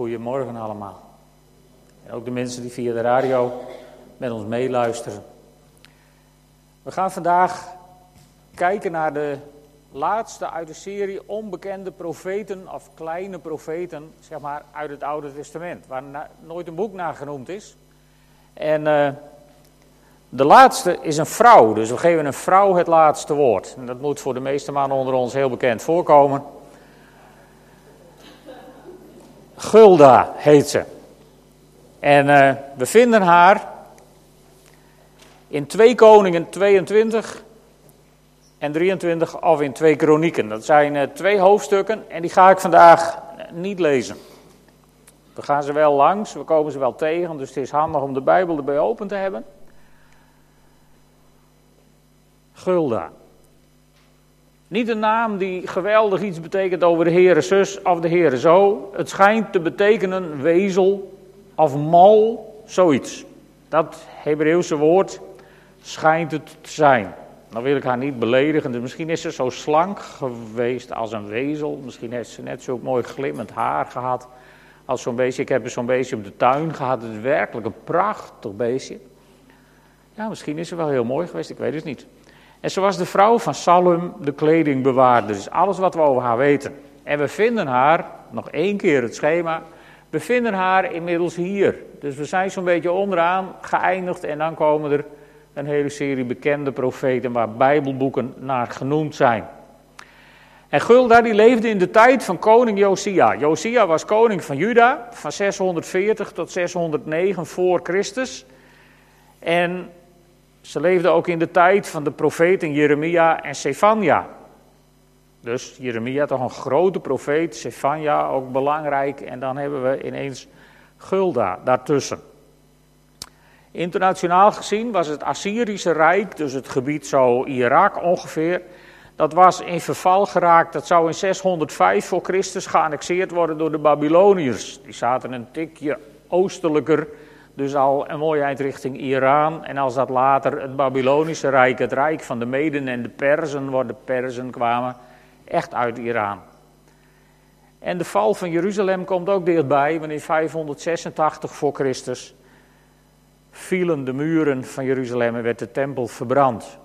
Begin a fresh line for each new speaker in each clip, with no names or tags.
Goedemorgen allemaal. En ook de mensen die via de radio met ons meeluisteren. We gaan vandaag kijken naar de laatste uit de serie onbekende profeten of kleine profeten, zeg maar, uit het Oude Testament, waar nooit een boek naar genoemd is. En uh, de laatste is een vrouw, dus we geven een vrouw het laatste woord. En dat moet voor de meeste mannen onder ons heel bekend voorkomen. Gulda heet ze. En uh, we vinden haar in 2 Koningen 22 en 23 of in 2 Kronieken. Dat zijn uh, twee hoofdstukken en die ga ik vandaag niet lezen. We gaan ze wel langs, we komen ze wel tegen, dus het is handig om de Bijbel erbij open te hebben. Gulda. Niet een naam die geweldig iets betekent over de Heere zus of de Heere zo. Het schijnt te betekenen wezel of mal, zoiets. Dat Hebreeuwse woord schijnt het te zijn. Dan wil ik haar niet beledigen. Dus misschien is ze zo slank geweest als een wezel. Misschien heeft ze net zo mooi glimmend haar gehad als zo'n beestje. Ik heb zo'n beestje op de tuin gehad. Het is werkelijk een prachtig beestje. Ja, misschien is ze wel heel mooi geweest, ik weet het niet. En ze was de vrouw van Salum, de kledingbewaarder. Dus alles wat we over haar weten. En we vinden haar, nog één keer het schema, we vinden haar inmiddels hier. Dus we zijn zo'n beetje onderaan geëindigd en dan komen er een hele serie bekende profeten waar bijbelboeken naar genoemd zijn. En Gulda die leefde in de tijd van koning Josia. Josia was koning van Juda van 640 tot 609 voor Christus. En ze leefde ook in de tijd van de profeten Jeremia en Sefania. Dus Jeremia toch een grote profeet, Sefania ook belangrijk. En dan hebben we ineens Gulda daartussen. Internationaal gezien was het Assyrische Rijk, dus het gebied zo Irak ongeveer, dat was in verval geraakt. Dat zou in 605 voor Christus geannexeerd worden door de Babyloniërs. Die zaten een tikje oostelijker dus al een mooie eind richting Iran. En als dat later het Babylonische Rijk, het Rijk van de Meden en de Perzen, waar de Perzen kwamen, echt uit Iran. En de val van Jeruzalem komt ook dichtbij, want in 586 voor Christus vielen de muren van Jeruzalem en werd de tempel verbrand.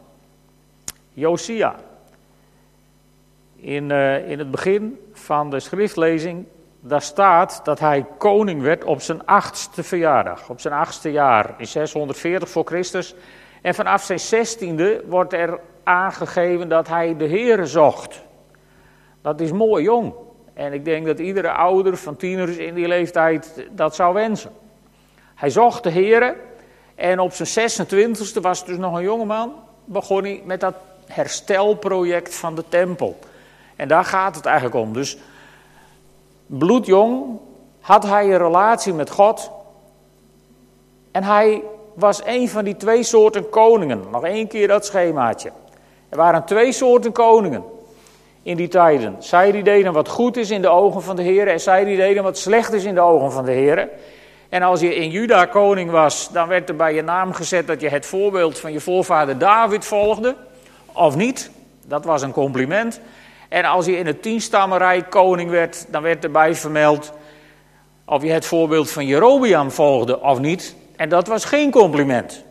Josia. In, uh, in het begin van de schriftlezing daar staat dat hij koning werd op zijn achtste verjaardag, op zijn achtste jaar, in 640 voor Christus. En vanaf zijn zestiende wordt er aangegeven dat hij de Heere zocht. Dat is mooi jong. En ik denk dat iedere ouder van tieners in die leeftijd dat zou wensen. Hij zocht de Heere en op zijn 26e was dus nog een jongeman, begon hij met dat herstelproject van de tempel. En daar gaat het eigenlijk om. Dus bloedjong had hij een relatie met God. En hij was een van die twee soorten koningen. Nog één keer dat schemaatje. Er waren twee soorten koningen in die tijden. Zij die deden wat goed is in de ogen van de Heer en zij die deden wat slecht is in de ogen van de Heer. En als je in Juda koning was, dan werd er bij je naam gezet dat je het voorbeeld van je voorvader David volgde. Of niet, dat was een compliment. En als je in het tienstammenrijk koning werd, dan werd erbij vermeld of je het voorbeeld van Jerobeam volgde of niet. En dat was geen compliment.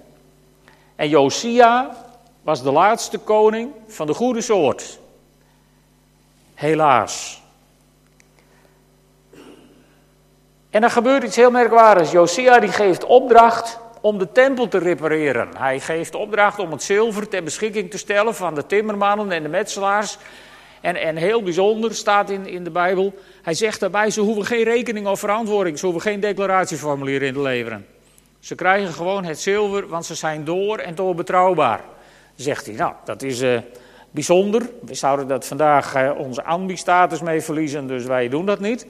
En Josia was de laatste koning van de goede soort. Helaas. En dan gebeurt iets heel merkwaardigs. Josia die geeft opdracht om de tempel te repareren. Hij geeft opdracht om het zilver ter beschikking te stellen van de timmermannen en de metselaars. En, en heel bijzonder staat in, in de Bijbel, hij zegt daarbij, ze hoeven geen rekening of verantwoording, ze hoeven geen declaratieformulier in te leveren. Ze krijgen gewoon het zilver, want ze zijn door en door betrouwbaar. Zegt hij, nou, dat is uh, bijzonder. We zouden dat vandaag uh, onze ambi-status mee verliezen, dus wij doen dat niet.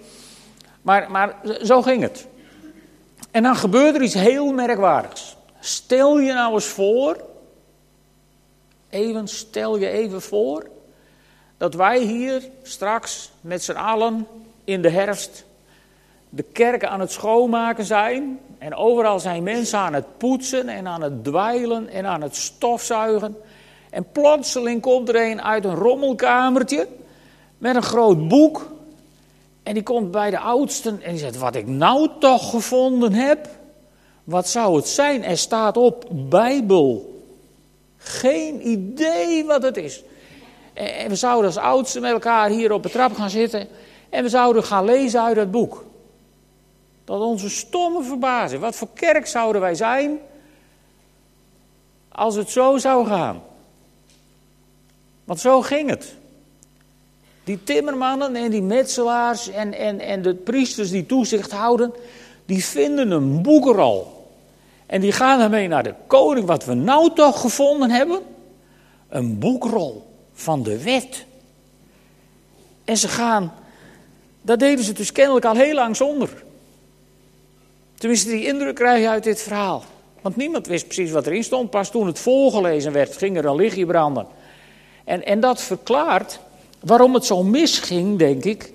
Maar, maar zo ging het. En dan gebeurt er iets heel merkwaardigs. Stel je nou eens voor, even stel je even voor, dat wij hier straks met z'n allen in de herfst de kerken aan het schoonmaken zijn. En overal zijn mensen aan het poetsen en aan het dweilen en aan het stofzuigen. En plotseling komt er een uit een rommelkamertje met een groot boek. En die komt bij de oudsten en die zegt: Wat ik nou toch gevonden heb, wat zou het zijn? Er staat op Bijbel. Geen idee wat het is. En we zouden als oudsten met elkaar hier op de trap gaan zitten en we zouden gaan lezen uit het boek. Dat onze stomme verbazing. Wat voor kerk zouden wij zijn als het zo zou gaan? Want zo ging het. Die timmermannen en die metselaars en, en, en de priesters die toezicht houden, die vinden een boekrol. En die gaan ermee naar de koning, wat we nou toch gevonden hebben. Een boekrol van de wet. En ze gaan, dat deden ze dus kennelijk al heel lang zonder. Tenminste, die indruk krijg je uit dit verhaal. Want niemand wist precies wat erin stond. Pas toen het voorgelezen werd, ging er een lichtje branden. En, en dat verklaart waarom het zo misging, denk ik,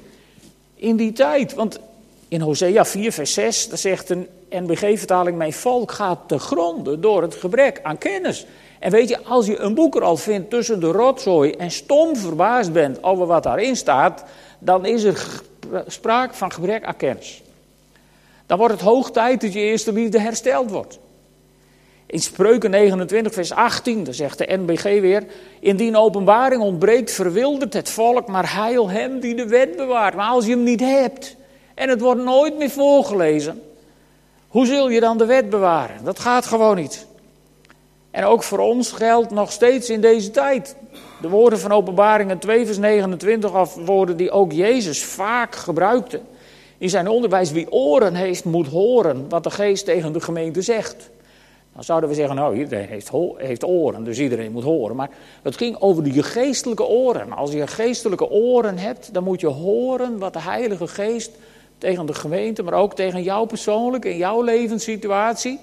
in die tijd. Want in Hosea 4, vers 6, daar zegt een NBG-vertaling: Mijn volk gaat te gronden door het gebrek aan kennis. En weet je, als je een boek al vindt tussen de rotzooi en stom verbaasd bent over wat daarin staat, dan is er sprake van gebrek aan kennis. Dan wordt het hoog tijd dat je eerste liefde hersteld wordt. In Spreuken 29, vers 18, daar zegt de NBG weer: Indien openbaring ontbreekt, verwildert het volk, maar heil hem die de wet bewaart. Maar als je hem niet hebt en het wordt nooit meer voorgelezen, hoe zul je dan de wet bewaren? Dat gaat gewoon niet. En ook voor ons geldt nog steeds in deze tijd. De woorden van Openbaringen 2, vers 29, of woorden die ook Jezus vaak gebruikte in zijn onderwijs: Wie oren heeft, moet horen wat de geest tegen de gemeente zegt. Dan zouden we zeggen, nou iedereen heeft, heeft oren, dus iedereen moet horen. Maar het ging over je geestelijke oren. Als je geestelijke oren hebt, dan moet je horen wat de Heilige Geest tegen de gemeente, maar ook tegen jou persoonlijk, in jouw levenssituatie,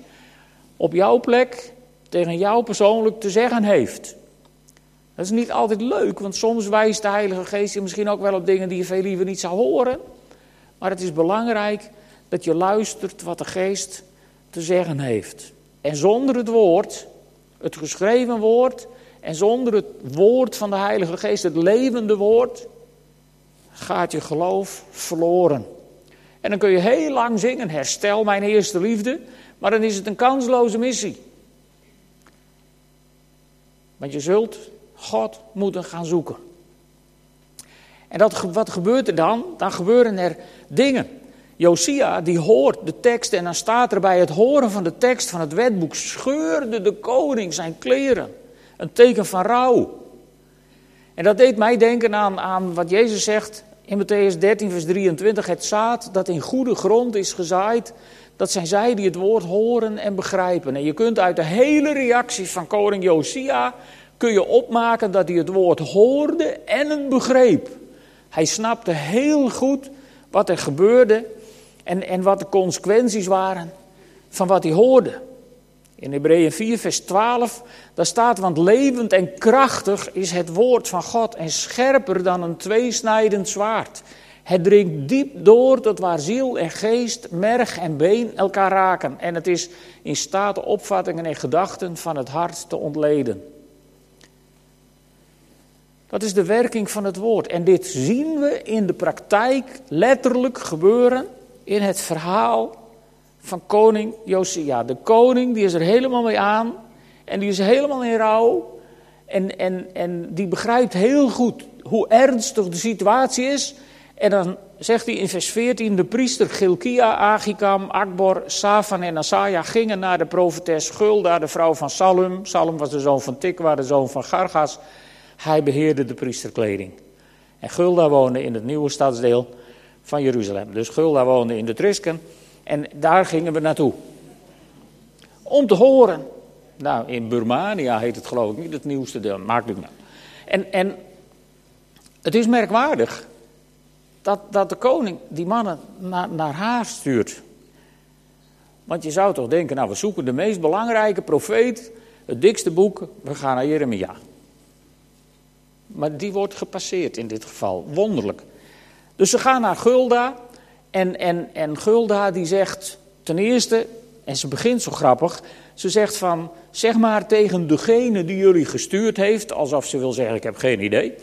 op jouw plek, tegen jou persoonlijk te zeggen heeft. Dat is niet altijd leuk, want soms wijst de Heilige Geest je misschien ook wel op dingen die je veel liever niet zou horen. Maar het is belangrijk dat je luistert wat de Geest te zeggen heeft. En zonder het woord, het geschreven woord, en zonder het woord van de Heilige Geest, het levende woord, gaat je geloof verloren. En dan kun je heel lang zingen, herstel mijn eerste liefde, maar dan is het een kansloze missie. Want je zult God moeten gaan zoeken. En dat, wat gebeurt er dan? Dan gebeuren er dingen. Josia die hoort de tekst en dan staat er bij het horen van de tekst van het wetboek scheurde de koning zijn kleren. Een teken van rouw. En dat deed mij denken aan, aan wat Jezus zegt in Matthäus 13 vers 23. Het zaad dat in goede grond is gezaaid, dat zijn zij die het woord horen en begrijpen. En je kunt uit de hele reactie van koning Josia kun je opmaken dat hij het woord hoorde en het begreep. Hij snapte heel goed wat er gebeurde en, en wat de consequenties waren van wat hij hoorde. In Hebreeën 4, vers 12, daar staat, want levend en krachtig is het woord van God en scherper dan een tweesnijdend zwaard. Het dringt diep door tot waar ziel en geest, merg en been elkaar raken. En het is in staat de opvattingen en gedachten van het hart te ontleden. Dat is de werking van het woord. En dit zien we in de praktijk letterlijk gebeuren in het verhaal van koning Josia. De koning die is er helemaal mee aan en die is helemaal in rouw. En, en, en die begrijpt heel goed hoe ernstig de situatie is. En dan zegt hij in vers 14, de priester Gilkia, Agikam, Akbor, Safan en Asaja gingen naar de profetes Gulda, de vrouw van Salum. Salum was de zoon van Tikwa, de zoon van Gargas. Hij beheerde de priesterkleding. En Gulda woonde in het nieuwe stadsdeel van Jeruzalem. Dus Gulda woonde in de Trisken en daar gingen we naartoe. Om te horen. Nou, in Burmania heet het geloof ik niet het nieuwste deel, maakt het nou. En, en het is merkwaardig dat, dat de koning die mannen naar, haar stuurt. Want je zou toch denken, nou we zoeken de meest belangrijke profeet, het dikste boek, we gaan naar Jeremia. Maar die wordt gepasseerd in dit geval, wonderlijk. Dus ze gaan naar Gulda en, en, en Gulda die zegt ten eerste, en ze begint zo grappig, ze zegt van, zeg maar tegen degene die jullie gestuurd heeft, alsof ze wil zeggen ik heb geen idee.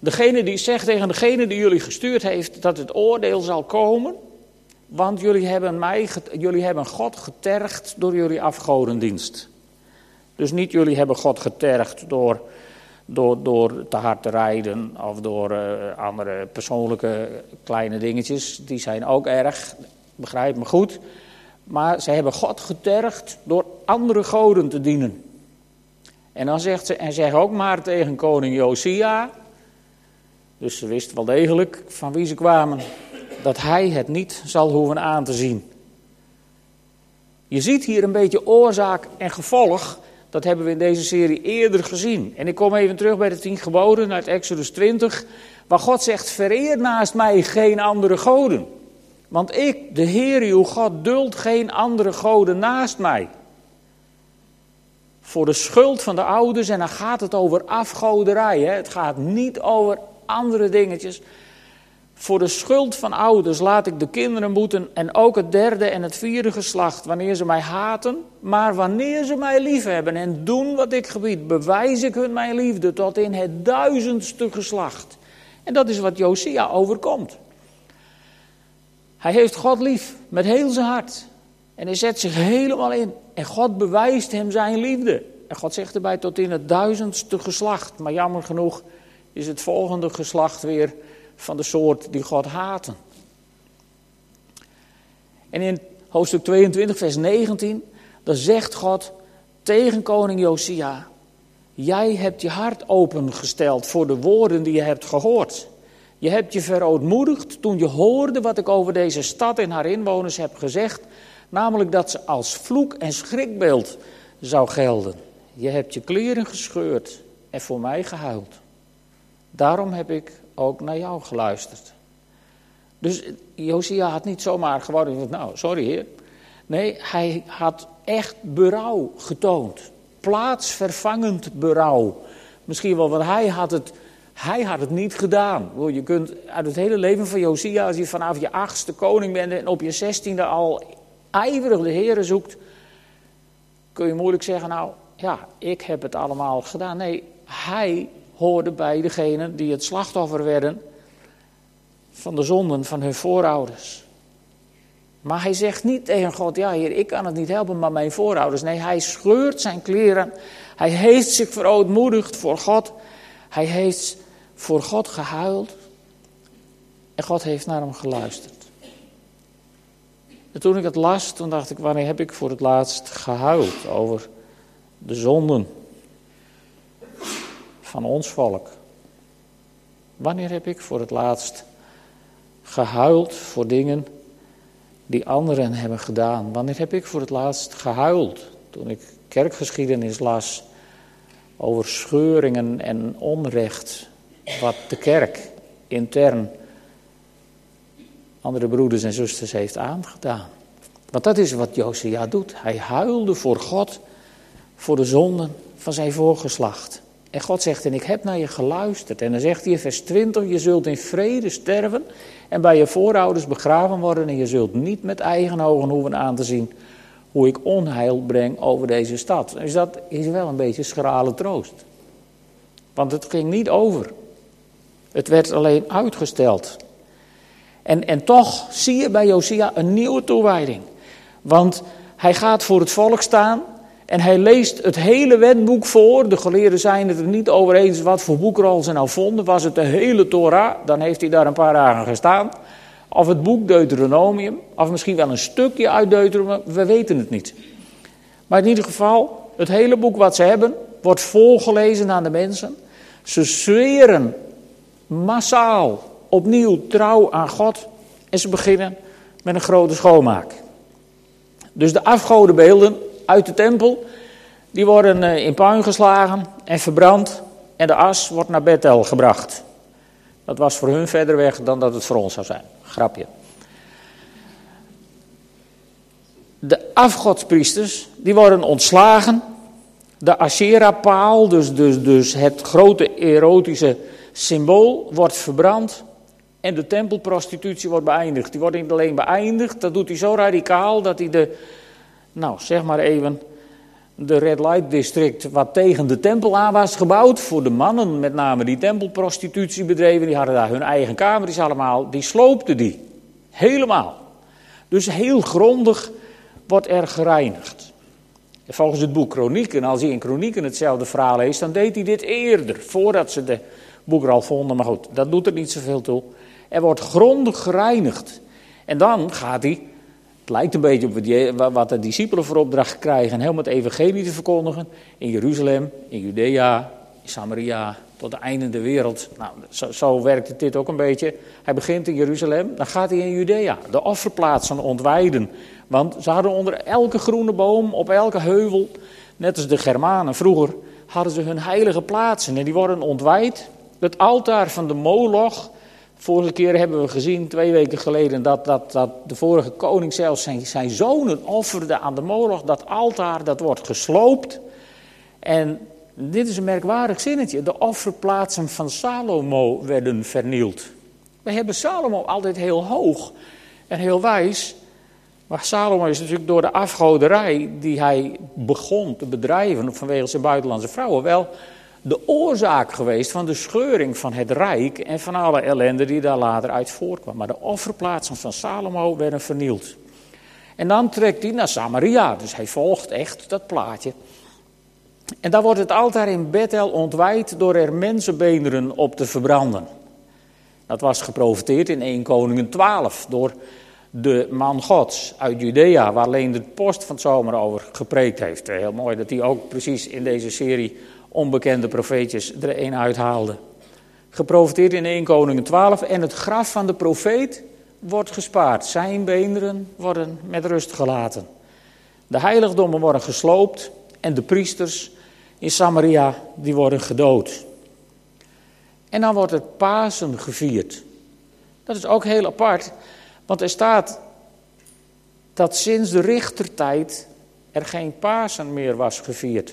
Degene die zegt tegen degene die jullie gestuurd heeft dat het oordeel zal komen, want jullie hebben, mij, jullie hebben God getergd door jullie afgodendienst. Dus niet jullie hebben God getergd door, door, door te hard te rijden of door uh, andere persoonlijke kleine dingetjes. Die zijn ook erg, begrijp me goed. Maar ze hebben God getergd door andere goden te dienen. En dan zegt ze, en zeg ook maar tegen koning Josia. Dus ze wist wel degelijk van wie ze kwamen. Dat hij het niet zal hoeven aan te zien. Je ziet hier een beetje oorzaak en gevolg. Dat hebben we in deze serie eerder gezien. En ik kom even terug bij de tien geboden uit Exodus 20. Waar God zegt: Vereer naast mij geen andere goden. Want ik, de Heer uw God, duld geen andere goden naast mij. Voor de schuld van de ouders, en dan gaat het over afgoderij. Hè? Het gaat niet over andere dingetjes. Voor de schuld van ouders laat ik de kinderen boeten en ook het derde en het vierde geslacht, wanneer ze mij haten. Maar wanneer ze mij liefhebben en doen wat ik gebied, bewijs ik hun mijn liefde tot in het duizendste geslacht. En dat is wat Josia overkomt. Hij heeft God lief met heel zijn hart. En hij zet zich helemaal in. En God bewijst hem zijn liefde. En God zegt erbij tot in het duizendste geslacht. Maar jammer genoeg is het volgende geslacht weer van de soort die God haten. En in hoofdstuk 22, vers 19, dan zegt God tegen koning Josia: Jij hebt je hart opengesteld voor de woorden die je hebt gehoord. Je hebt je verootmoedigd toen je hoorde wat ik over deze stad en haar inwoners heb gezegd, namelijk dat ze als vloek en schrikbeeld zou gelden. Je hebt je kleren gescheurd en voor mij gehuild. Daarom heb ik ook naar jou geluisterd. Dus Josia had niet zomaar gewoon, nou, sorry heer. Nee, hij had echt berouw getoond. Plaatsvervangend berouw. Misschien wel, want hij had het hij had het niet gedaan. Je kunt uit het hele leven van Josia, als je vanaf je achtste koning bent en op je zestiende al ijverig de Heeren zoekt, kun je moeilijk zeggen, nou ja, ik heb het allemaal gedaan. Nee, hij hoorde bij degenen die het slachtoffer werden van de zonden van hun voorouders. Maar hij zegt niet tegen God, ja heer, ik kan het niet helpen, maar mijn voorouders. Nee, hij scheurt zijn kleren. Hij heeft zich verootmoedigd voor God. Hij heeft voor God gehuild en God heeft naar hem geluisterd. En toen ik het las, toen dacht ik, wanneer heb ik voor het laatst gehuild over de zonden van ons volk? Wanneer heb ik voor het laatst gehuild voor dingen die anderen hebben gedaan? Wanneer heb ik voor het laatst gehuild toen ik kerkgeschiedenis las over scheuringen en onrecht wat de kerk intern andere broeders en zusters heeft aangedaan. Want dat is wat Josia doet. Hij huilde voor God, voor de zonden van zijn voorgeslacht. En God zegt, en ik heb naar je geluisterd. En dan zegt hij in vers 20, je zult in vrede sterven en bij je voorouders begraven worden. En je zult niet met eigen ogen hoeven aan te zien hoe ik onheil breng over deze stad. Dus dat is wel een beetje schrale troost. Want het ging niet over. Het werd alleen uitgesteld. En, en toch zie je bij Josia een nieuwe toewijding. Want hij gaat voor het volk staan en hij leest het hele wetboek voor. De geleerden zijn het er niet over eens wat voor boekrol ze nou vonden. Was het de hele Torah, dan heeft hij daar een paar dagen gestaan. Of het boek Deuteronomium, of misschien wel een stukje uit Deuteronomium, we weten het niet. Maar in ieder geval, het hele boek wat ze hebben, wordt voorgelezen aan de mensen. Ze zweren massaal opnieuw trouw aan God en ze beginnen met een grote schoonmaak. Dus de afgodenbeelden uit de tempel, die worden eh, in puin geslagen en verbrand en de as wordt naar Bethel gebracht. Dat was voor hun verder weg dan dat het voor ons zou zijn. Grapje. De afgodspriesters, die worden ontslagen. De Asherah-paal, dus, dus, dus het grote erotische symbool wordt verbrand en de tempelprostitutie wordt beëindigd. Die wordt niet alleen beëindigd, dat doet hij zo radicaal dat hij de, nou zeg maar even, de Red Light District, wat tegen de tempel aan was gebouwd. Voor de mannen, met name die tempelprostitutie bedreven, die hadden daar hun eigen kamers allemaal. Die sloopten die. Helemaal. Dus heel grondig wordt er gereinigd. volgens het boek Kronieken, als hij in Kronieken hetzelfde verhaal leest, dan deed hij dit eerder, voordat ze de boek er al vonden. Maar goed, dat doet er niet zoveel toe. Er wordt grondig gereinigd. En dan gaat hij het lijkt een beetje op wat de discipelen voor opdracht krijgen. Helemaal het evangelie te verkondigen. In Jeruzalem, in Judea, in Samaria, tot de einde der wereld. Nou, zo, zo werkt het dit ook een beetje. Hij begint in Jeruzalem, dan gaat hij in Judea. De offerplaatsen ontwijden. Want ze hadden onder elke groene boom, op elke heuvel, net als de Germanen vroeger, hadden ze hun heilige plaatsen. En die worden ontwijd. Het altaar van de Moloch Vorige keer hebben we gezien, twee weken geleden, dat, dat, dat de vorige koning zelfs zijn, zijn zonen offerde aan de moloch. Dat altaar, dat wordt gesloopt. En dit is een merkwaardig zinnetje. De offerplaatsen van Salomo werden vernield. We hebben Salomo altijd heel hoog en heel wijs. Maar Salomo is natuurlijk door de afgoderij die hij begon te bedrijven vanwege zijn buitenlandse vrouwen wel de oorzaak geweest van de scheuring van het rijk en van alle ellende die daar later uit voortkwam. Maar de offerplaatsen van Salomo werden vernield. En dan trekt hij naar Samaria, dus hij volgt echt dat plaatje. En daar wordt het altaar in Bethel ontwijd door er mensenbeenderen op te verbranden. Dat was geprofiteerd in 1 Koningen 12 door de man Gods uit Judea, waar alleen de post van het zomer over gepreekt heeft. Heel mooi dat hij ook precies in deze serie onbekende profeetjes er een uithaalde. Geprofiteerd in 1 Koningen 12 en het graf van de profeet wordt gespaard. Zijn beenderen worden met rust gelaten. De heiligdommen worden gesloopt en de priesters in Samaria die worden gedood. En dan wordt het Pasen gevierd. Dat is ook heel apart, want er staat dat sinds de richtertijd er geen Pasen meer was gevierd.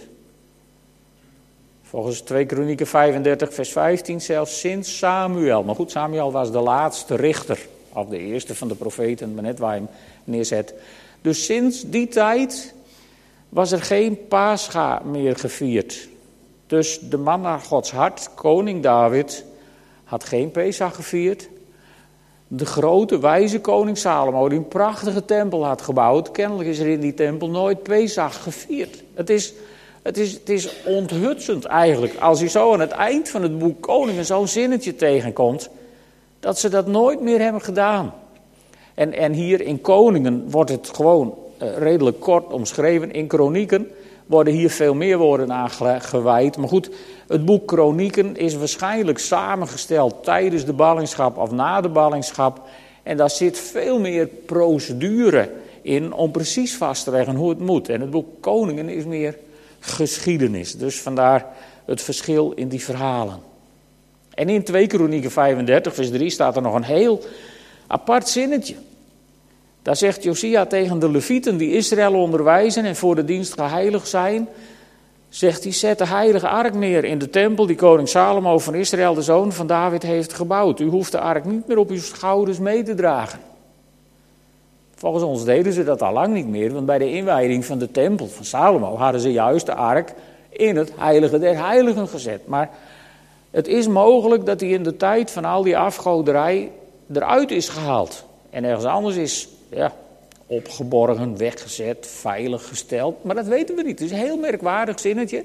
Volgens 2 Kronieken 35, vers 15 zelfs sinds Samuel. Maar goed, Samuel was de laatste richter. Of de eerste van de profeten, maar net waar hem neerzet. Dus sinds die tijd was er geen Pascha meer gevierd. Dus de man naar Gods hart, koning David, had geen Pesach gevierd. De grote wijze koning Salomo, die een prachtige tempel had gebouwd, kennelijk is er in die tempel nooit Pesach gevierd. Het is het is, het is onthutsend eigenlijk, als je zo aan het eind van het boek Koningen zo'n zinnetje tegenkomt, dat ze dat nooit meer hebben gedaan. En, en hier in Koningen wordt het gewoon uh, redelijk kort omschreven. In Kronieken worden hier veel meer woorden aan gewijd. Maar goed, het boek Kronieken is waarschijnlijk samengesteld tijdens de ballingschap of na de ballingschap. En daar zit veel meer procedure in om precies vast te leggen hoe het moet. En het boek Koningen is meer geschiedenis. Dus vandaar het verschil in die verhalen. En in 2 Kronieken 35, vers 3 staat er nog een heel apart zinnetje. Daar zegt Josia tegen de Levieten die Israël onderwijzen en voor de dienst geheiligd zijn. Zegt hij, zet de heilige ark neer in de tempel die koning Salomo van Israël, de zoon van David, heeft gebouwd. U hoeft de ark niet meer op uw schouders mee te dragen. Volgens ons deden ze dat al lang niet meer, want bij de inwijding van de tempel van Salomo hadden ze juist de ark in het heilige der heiligen gezet. Maar het is mogelijk dat hij in de tijd van al die afgoderij eruit is gehaald. En ergens anders is ja, opgeborgen, weggezet, veilig gesteld. Maar dat weten we niet. Het is een heel merkwaardig zinnetje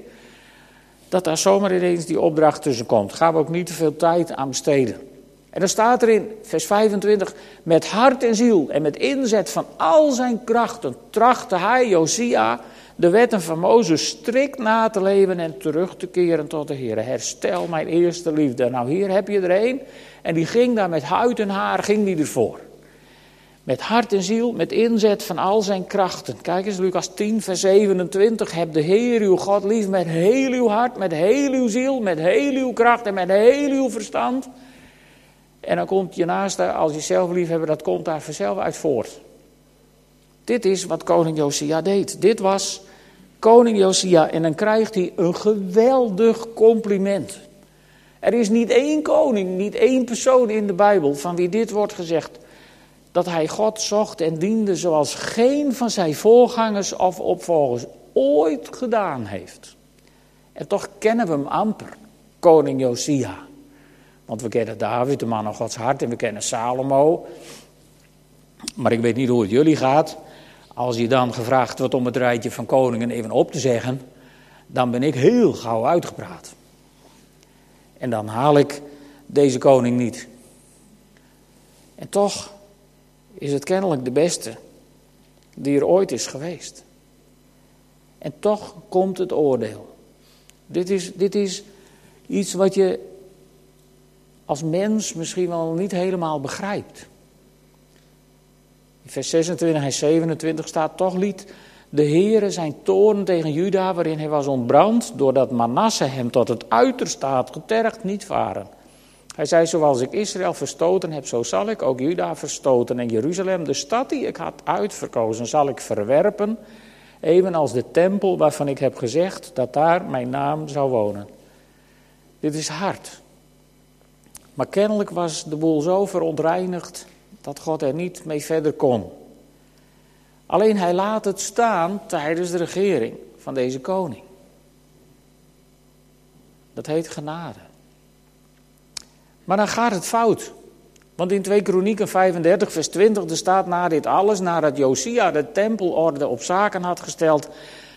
dat daar zomaar ineens die opdracht tussen komt. Gaan we ook niet te veel tijd aan besteden. En dan staat er in vers 25, met hart en ziel en met inzet van al zijn krachten trachtte hij, Josia, de wetten van Mozes strikt na te leven en terug te keren tot de Heer. Herstel mijn eerste liefde. Nou, hier heb je er een. En die ging daar met huid en haar, ging die ervoor. Met hart en ziel, met inzet van al zijn krachten. Kijk eens, Lucas 10, vers 27. Heb de Heer uw God lief met heel uw hart, met heel uw ziel, met heel uw kracht en met heel uw verstand. En dan komt je naaste, als je zelf lief hebt, dat komt daar vanzelf uit voort. Dit is wat koning Josia deed. Dit was koning Josia en dan krijgt hij een geweldig compliment. Er is niet één koning, niet één persoon in de Bijbel van wie dit wordt gezegd. Dat hij God zocht en diende zoals geen van zijn voorgangers of opvolgers ooit gedaan heeft. En toch kennen we hem amper, koning Josia. Want we kennen David, de man van Gods hart, en we kennen Salomo. Maar ik weet niet hoe het jullie gaat. Als je dan gevraagd wordt om het rijtje van koningen even op te zeggen, dan ben ik heel gauw uitgepraat. En dan haal ik deze koning niet. En toch is het kennelijk de beste die er ooit is geweest. En toch komt het oordeel. Dit is, dit is iets wat je als mens misschien wel niet helemaal begrijpt. In vers 26 en 27 staat toch liet de Heere zijn toorn tegen Juda, waarin hij was ontbrand, doordat Manasse hem tot het uiterste had getergd, niet varen. Hij zei, zoals ik Israël verstoten heb, zo zal ik ook Juda verstoten. En Jeruzalem, de stad die ik had uitverkozen, zal ik verwerpen, evenals de tempel waarvan ik heb gezegd dat daar mijn naam zou wonen. Dit is hard. Maar kennelijk was de boel zo verontreinigd dat God er niet mee verder kon. Alleen hij laat het staan tijdens de regering van deze koning. Dat heet genade. Maar dan gaat het fout. Want in 2 Kronieken 35, vers 20, er staat na dit alles, nadat Josia de tempelorde op zaken had gesteld,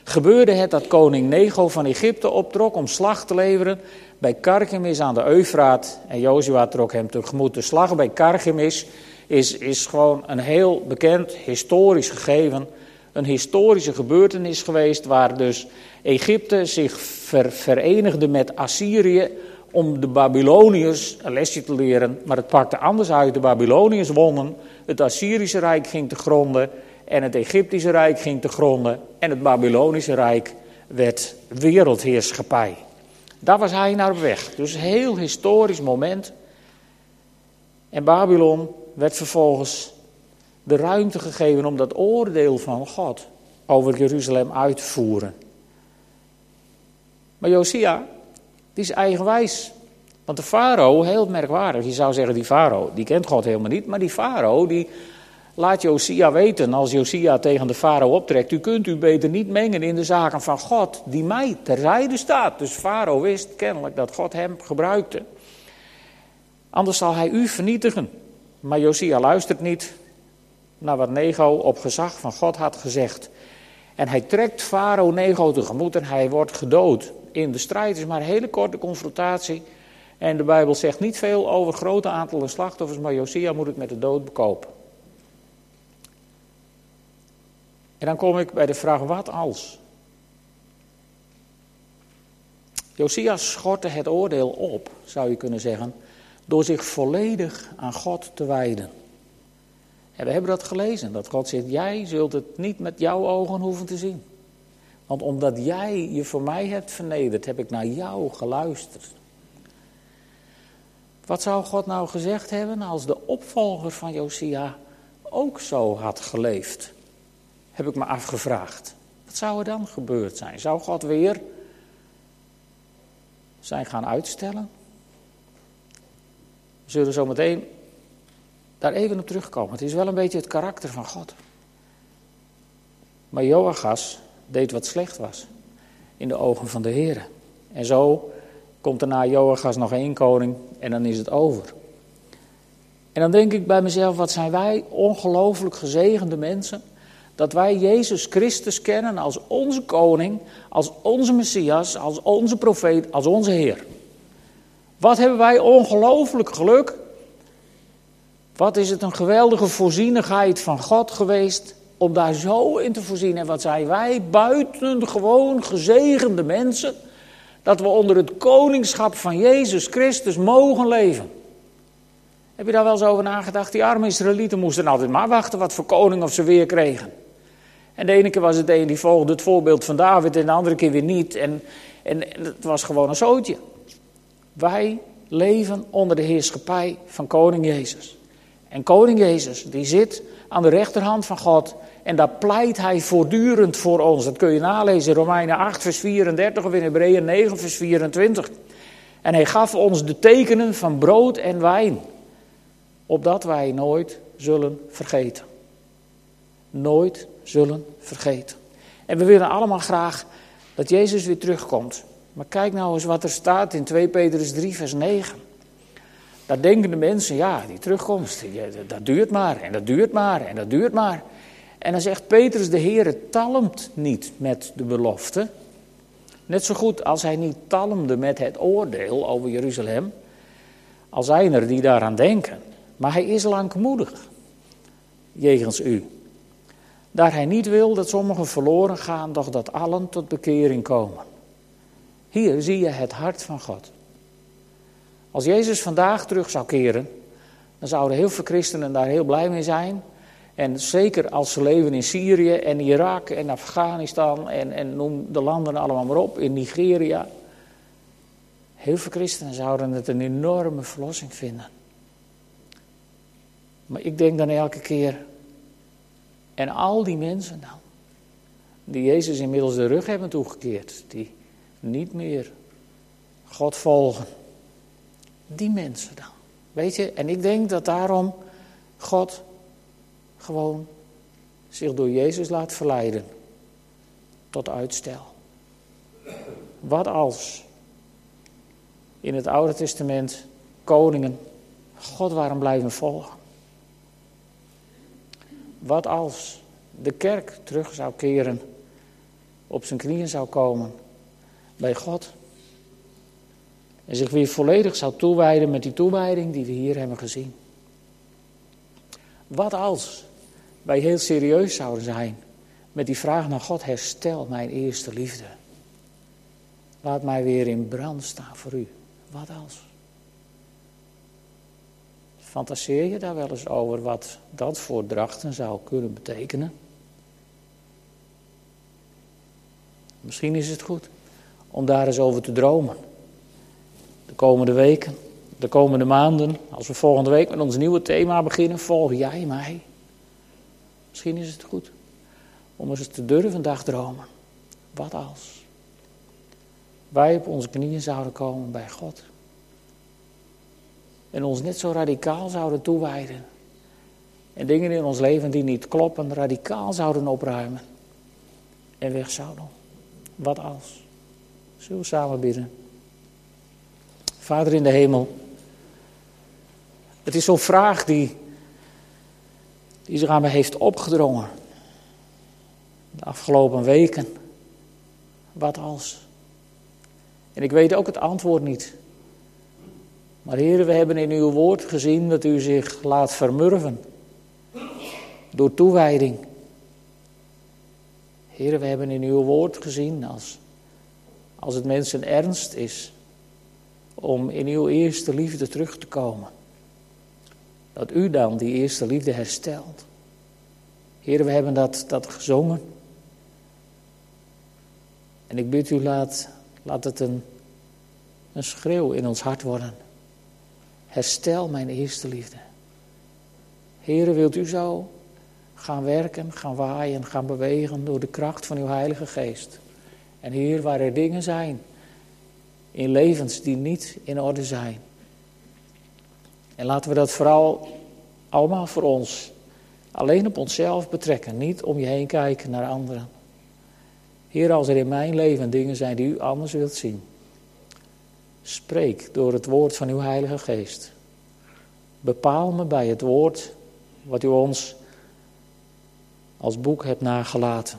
gebeurde het dat koning Nego van Egypte optrok om slag te leveren bij Karchemis aan de Eufraat. En Jozua trok hem tegemoet. De slag bij Karchemis is, is gewoon een heel bekend historisch gegeven. Een historische gebeurtenis geweest waar dus Egypte zich ver, verenigde met Assyrië om de Babyloniërs een lesje te leren. Maar het pakte anders uit. De Babyloniërs wonnen, het Assyrische Rijk ging te gronden en het Egyptische Rijk ging te gronden. En het Babylonische Rijk werd wereldheerschappij. Daar was hij naar op weg. Dus een heel historisch moment. En Babylon werd vervolgens de ruimte gegeven om dat oordeel van God over Jeruzalem uit te voeren. Maar Josia, die is eigenwijs. Want de farao, heel merkwaardig, je zou zeggen die farao, die kent God helemaal niet, maar die farao die laat Josia weten als Josia tegen de farao optrekt, u kunt u beter niet mengen in de zaken van God die mij terzijde staat. Dus farao wist kennelijk dat God hem gebruikte. Anders zal hij u vernietigen. Maar Josia luistert niet naar wat Nego op gezag van God had gezegd. En hij trekt Farao Nego tegemoet en hij wordt gedood in de strijd. Is maar een hele korte confrontatie. En de Bijbel zegt niet veel over grote aantallen slachtoffers, maar Josia moet het met de dood bekopen. En dan kom ik bij de vraag, wat als? Josia schortte het oordeel op, zou je kunnen zeggen, door zich volledig aan God te wijden. En we hebben dat gelezen, dat God zegt, jij zult het niet met jouw ogen hoeven te zien. Want omdat jij je voor mij hebt vernederd, heb ik naar jou geluisterd. Wat zou God nou gezegd hebben als de opvolger van Josia ook zo had geleefd? Heb ik me afgevraagd. Wat zou er dan gebeurd zijn? Zou God weer zijn gaan uitstellen? We zullen zo meteen daar even op terugkomen. Het is wel een beetje het karakter van God. Maar Joachas deed wat slecht was in de ogen van de Heer. En zo komt er na Joachas nog één koning en dan is het over. En dan denk ik bij mezelf, wat zijn wij ongelooflijk gezegende mensen. Dat wij Jezus Christus kennen als onze koning, als onze Messias, als onze profeet, als onze Heer. Wat hebben wij ongelooflijk geluk. Wat is het een geweldige voorzienigheid van God geweest om daar zo in te voorzien. En wat zijn wij buitengewoon gezegende mensen, dat we onder het koningschap van Jezus Christus mogen leven. Heb je daar wel eens over nagedacht? Die arme Israëlieten moesten altijd maar wachten wat voor koning of ze weer kregen. En de ene keer was het een die volgde het voorbeeld van David en de andere keer weer niet. En, en, het was gewoon een zootje. Wij leven onder de heerschappij van koning Jezus. En koning Jezus, die zit aan de rechterhand van God. En daar pleit hij voortdurend voor ons. Dat kun je nalezen in Romeinen 8, vers 34 of in Hebreeën 9, vers 24. En hij gaf ons de tekenen van brood en wijn. Opdat wij nooit zullen vergeten. Nooit zullen vergeten. En we willen allemaal graag dat Jezus weer terugkomt. Maar kijk nou eens wat er staat in 2 Petrus 3, vers 9. Daar denken de mensen, ja, die terugkomst, dat duurt maar en dat duurt maar en dat duurt maar. En dan zegt Petrus, de Heer talmt niet met de belofte. Net zo goed als hij niet talmde met het oordeel over Jeruzalem, al zijn er die daaraan denken. Maar hij is langmoedig, jegens u. Daar hij niet wil dat sommigen verloren gaan, doch dat allen tot bekering komen. Hier zie je het hart van God. Als Jezus vandaag terug zou keren, dan zouden heel veel christenen daar heel blij mee zijn. En zeker als ze leven in Syrië en Irak en Afghanistan en, en noem de landen allemaal maar op, in Nigeria. Heel veel christenen zouden het een enorme verlossing vinden. Maar ik denk dan elke keer, en al die mensen dan, die Jezus inmiddels de rug hebben toegekeerd, die niet meer God volgen, die mensen dan. Weet je, en ik denk dat daarom God gewoon zich door Jezus laat verleiden tot uitstel. Wat als in het Oude Testament koningen God waren blijven volgen? Wat als de kerk terug zou keren, op zijn knieën zou komen bij God en zich weer volledig zou toewijden met die toewijding die we hier hebben gezien? Wat als wij heel serieus zouden zijn met die vraag naar God, herstel mijn eerste liefde. Laat mij weer in brand staan voor u. Wat als? Fantaseer je daar wel eens over wat dat voor drachten zou kunnen betekenen? Misschien is het goed om daar eens over te dromen. De komende weken, de komende maanden, als we volgende week met ons nieuwe thema beginnen, volg jij mij. Misschien is het goed om eens te durven dagdromen. Wat als wij op onze knieën zouden komen bij God. En ons net zo radicaal zouden toewijden. En dingen in ons leven die niet kloppen, radicaal zouden opruimen. En weg zouden. Wat als? Zullen we samen bidden? Vader in de hemel. Het is zo'n vraag die die zich aan me heeft opgedrongen. De afgelopen weken. Wat als? En ik weet ook het antwoord niet. Maar heren, we hebben in uw woord gezien dat u zich laat vermurven. Door toewijding. Heren, we hebben in uw woord gezien als, als het mensen ernst is om in uw eerste liefde terug te komen dat u dan die eerste liefde herstelt. Heer, we hebben dat, dat gezongen. En ik bid u, laat, laat het een, een schreeuw in ons hart worden. Herstel mijn eerste liefde. Heer, wilt u zo gaan werken, gaan waaien, gaan bewegen door de kracht van uw Heilige Geest. En Heer, waar er dingen zijn in levens die niet in orde zijn, en laten we dat vooral allemaal voor ons, alleen op onszelf betrekken. Niet om je heen kijken naar anderen. Heer, als er in mijn leven dingen zijn die u anders wilt zien, spreek door het woord van uw Heilige Geest. Bepaal me bij het woord wat u ons als boek hebt nagelaten.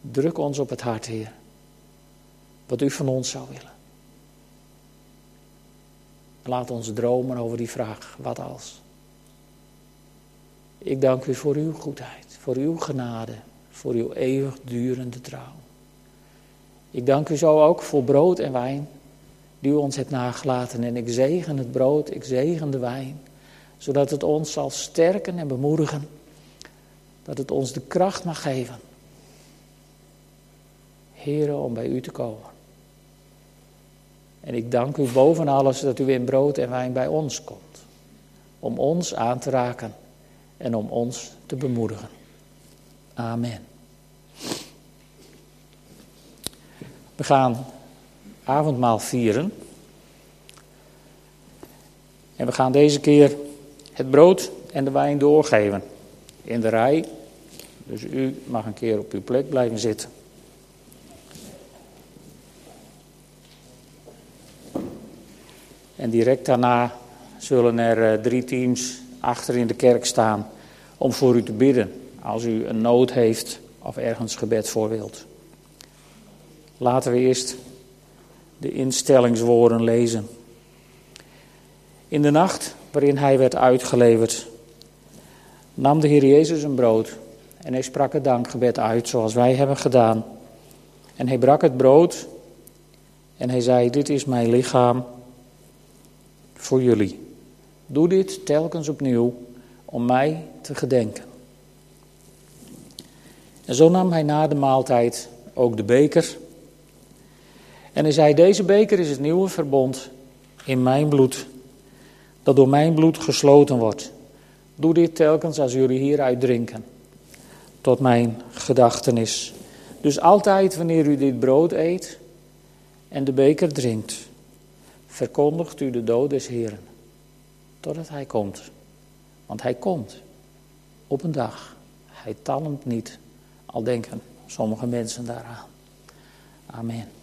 Druk ons op het hart, Heer, wat u van ons zou willen. Laat ons dromen over die vraag, wat als? Ik dank u voor uw goedheid, voor uw genade, voor uw eeuwigdurende trouw. Ik dank u zo ook voor brood en wijn die u ons hebt nagelaten. En ik zegen het brood, ik zegen de wijn, zodat het ons zal sterken en bemoedigen. Dat het ons de kracht mag geven. Heren, om bij u te komen. En ik dank u boven alles dat u in brood en wijn bij ons komt. Om ons aan te raken en om ons te bemoedigen. Amen. We gaan avondmaal vieren. En we gaan deze keer het brood en de wijn doorgeven in de rij. Dus u mag een keer op uw plek blijven zitten. En direct daarna zullen er eh, drie teams achter in de kerk staan om voor u te bidden. Als u een nood heeft of ergens gebed voor wilt. Laten we eerst de instellingswoorden lezen. In de nacht waarin hij werd uitgeleverd, nam de Heer Jezus een brood en hij sprak het dankgebed uit zoals wij hebben gedaan. En hij brak het brood en hij zei: Dit is mijn lichaam voor jullie. Doe dit telkens opnieuw om mij te gedenken. En zo nam hij na de maaltijd ook de beker. En hij zei: Deze beker is het nieuwe verbond in mijn bloed, dat door mijn bloed gesloten wordt. Doe dit telkens als jullie hieruit drinken, tot mijn gedachtenis. Dus altijd wanneer u dit brood eet en de beker drinkt, verkondigt u de dood des Heren, totdat Hij komt. Want Hij komt op een dag. Hij talent niet, al denken sommige mensen daaraan. Amen.